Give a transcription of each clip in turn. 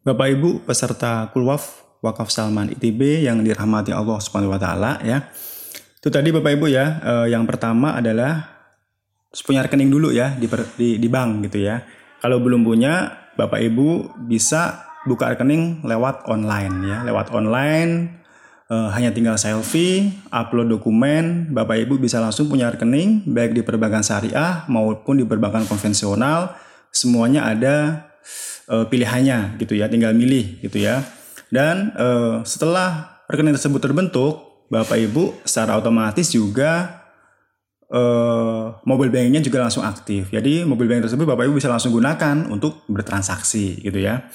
Bapak Ibu peserta Kulwaf Wakaf Salman ITB yang dirahmati Allah Subhanahu wa taala ya. Itu tadi Bapak Ibu ya, eh, yang pertama adalah punya rekening dulu ya di, di di bank gitu ya. Kalau belum punya, Bapak Ibu bisa buka rekening lewat online ya, lewat online eh, hanya tinggal selfie, upload dokumen, Bapak Ibu bisa langsung punya rekening baik di perbankan syariah maupun di perbankan konvensional, semuanya ada uh, pilihannya gitu ya, tinggal milih gitu ya. Dan uh, setelah rekening tersebut terbentuk, Bapak Ibu secara otomatis juga uh, mobile bankingnya juga langsung aktif. Jadi mobile banking tersebut Bapak Ibu bisa langsung gunakan untuk bertransaksi gitu ya.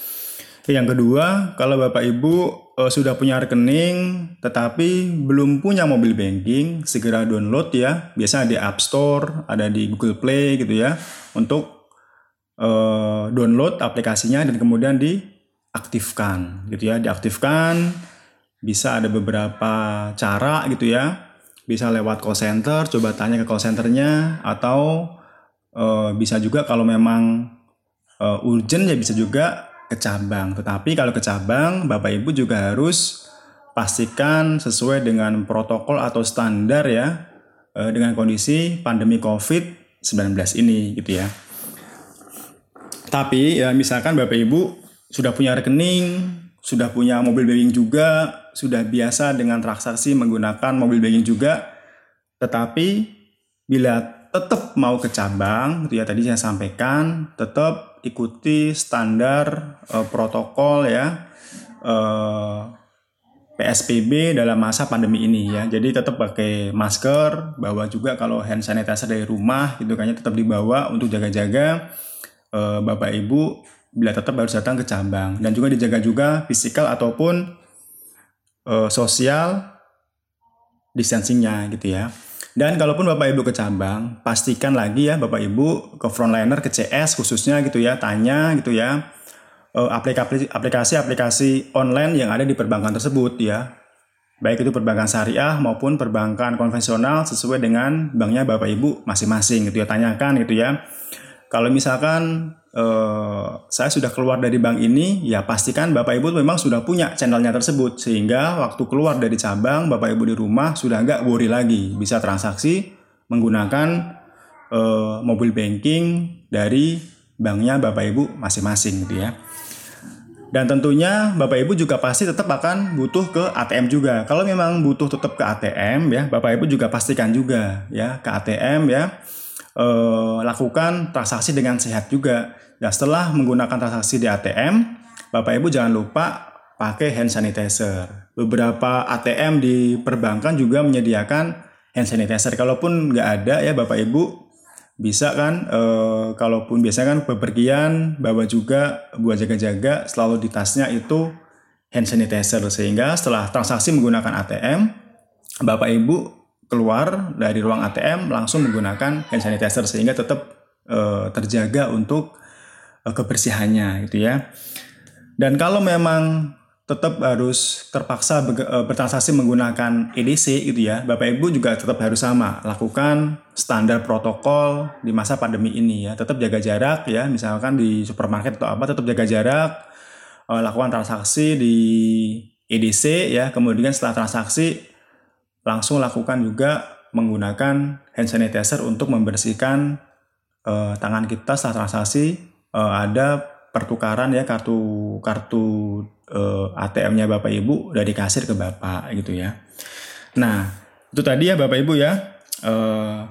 Yang kedua, kalau Bapak Ibu uh, sudah punya rekening tetapi belum punya mobile banking, segera download ya. Biasa di App Store, ada di Google Play gitu ya untuk uh, download aplikasinya dan kemudian diaktifkan gitu ya. Diaktifkan bisa ada beberapa cara gitu ya. Bisa lewat call center coba tanya ke call centernya atau uh, bisa juga kalau memang uh, urgent ya bisa juga ke cabang. Tetapi kalau ke cabang bapak ibu juga harus pastikan sesuai dengan protokol atau standar ya dengan kondisi pandemi COVID-19 ini gitu ya. Tapi ya misalkan Bapak Ibu sudah punya rekening, sudah punya mobil banking juga, sudah biasa dengan transaksi menggunakan mobil banking juga, tetapi bila tetap mau ke cabang, ya tadi saya sampaikan, tetap ikuti standar uh, protokol ya uh, eh, PSBB dalam masa pandemi ini ya. Jadi tetap pakai masker, bawa juga kalau hand sanitizer dari rumah gitu kayaknya tetap dibawa untuk jaga-jaga uh, Bapak Ibu bila tetap harus datang ke cabang dan juga dijaga juga fisikal ataupun uh, sosial distancingnya gitu ya. Dan kalaupun Bapak Ibu ke cabang, pastikan lagi ya Bapak Ibu ke frontliner ke CS khususnya gitu ya, tanya gitu ya eh, aplikasi-aplikasi online yang ada di perbankan tersebut ya. Baik itu perbankan syariah maupun perbankan konvensional sesuai dengan banknya Bapak Ibu masing-masing gitu ya. Tanyakan gitu ya kalau misalkan uh, saya sudah keluar dari bank ini, ya pastikan Bapak Ibu memang sudah punya channelnya tersebut sehingga waktu keluar dari cabang Bapak Ibu di rumah sudah nggak worry lagi bisa transaksi menggunakan uh, mobil banking dari banknya Bapak Ibu masing-masing gitu ya. Dan tentunya Bapak Ibu juga pasti tetap akan butuh ke ATM juga. Kalau memang butuh tetap ke ATM ya, Bapak Ibu juga pastikan juga ya ke ATM ya eh, lakukan transaksi dengan sehat juga. Ya setelah menggunakan transaksi di ATM, Bapak Ibu jangan lupa pakai hand sanitizer. Beberapa ATM di perbankan juga menyediakan hand sanitizer. Kalaupun nggak ada ya Bapak Ibu bisa kan e, kalaupun biasa kan bepergian bawa juga buat jaga-jaga selalu di tasnya itu hand sanitizer sehingga setelah transaksi menggunakan ATM Bapak Ibu keluar dari ruang ATM langsung menggunakan hand sanitizer sehingga tetap uh, terjaga untuk uh, kebersihannya gitu ya. Dan kalau memang tetap harus terpaksa eh, bertransaksi menggunakan EDC gitu ya, Bapak Ibu juga tetap harus sama lakukan standar protokol di masa pandemi ini ya, tetap jaga jarak ya, misalkan di supermarket atau apa tetap jaga jarak, lakukan transaksi di EDC ya, kemudian setelah transaksi langsung lakukan juga menggunakan hand sanitizer untuk membersihkan uh, tangan kita saat transaksi uh, ada pertukaran ya kartu kartu uh, eh, ATM-nya Bapak Ibu dari kasir ke Bapak gitu ya. Nah, itu tadi ya Bapak Ibu ya. Uh,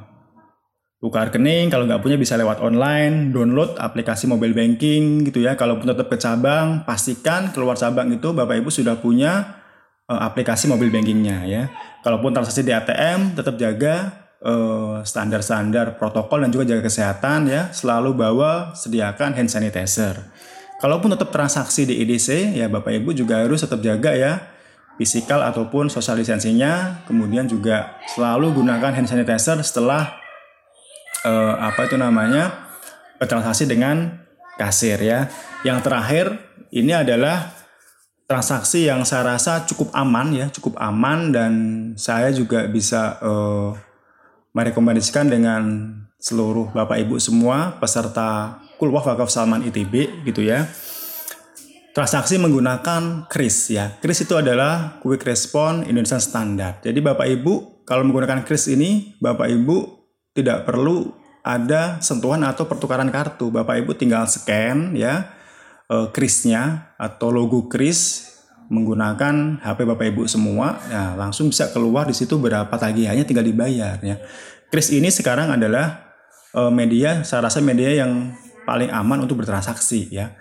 buka rekening kalau nggak punya bisa lewat online download aplikasi mobile banking gitu ya kalaupun tetap ke cabang pastikan keluar cabang itu bapak ibu sudah punya uh, aplikasi mobil bankingnya ya. Kalaupun transaksi di ATM tetap jaga uh, standar-standar protokol dan juga jaga kesehatan ya. Selalu bawa sediakan hand sanitizer. Kalaupun tetap transaksi di EDC ya Bapak Ibu juga harus tetap jaga ya fisikal ataupun social distancingnya. Kemudian juga selalu gunakan hand sanitizer setelah uh, apa itu namanya bertransaksi dengan kasir ya. Yang terakhir ini adalah transaksi yang saya rasa cukup aman ya, cukup aman dan saya juga bisa uh, merekomendasikan dengan seluruh Bapak Ibu semua peserta Kulwah Wakaf Salman ITB gitu ya. transaksi menggunakan kris ya. Kris itu adalah Quick Response Indonesian Standard. Jadi Bapak Ibu kalau menggunakan kris ini, Bapak Ibu tidak perlu ada sentuhan atau pertukaran kartu. Bapak Ibu tinggal scan ya krisnya atau logo kris menggunakan HP Bapak Ibu semua, ya langsung bisa keluar di situ berapa tagihannya tinggal dibayar ya. Kris ini sekarang adalah eh, media, saya rasa media yang paling aman untuk bertransaksi ya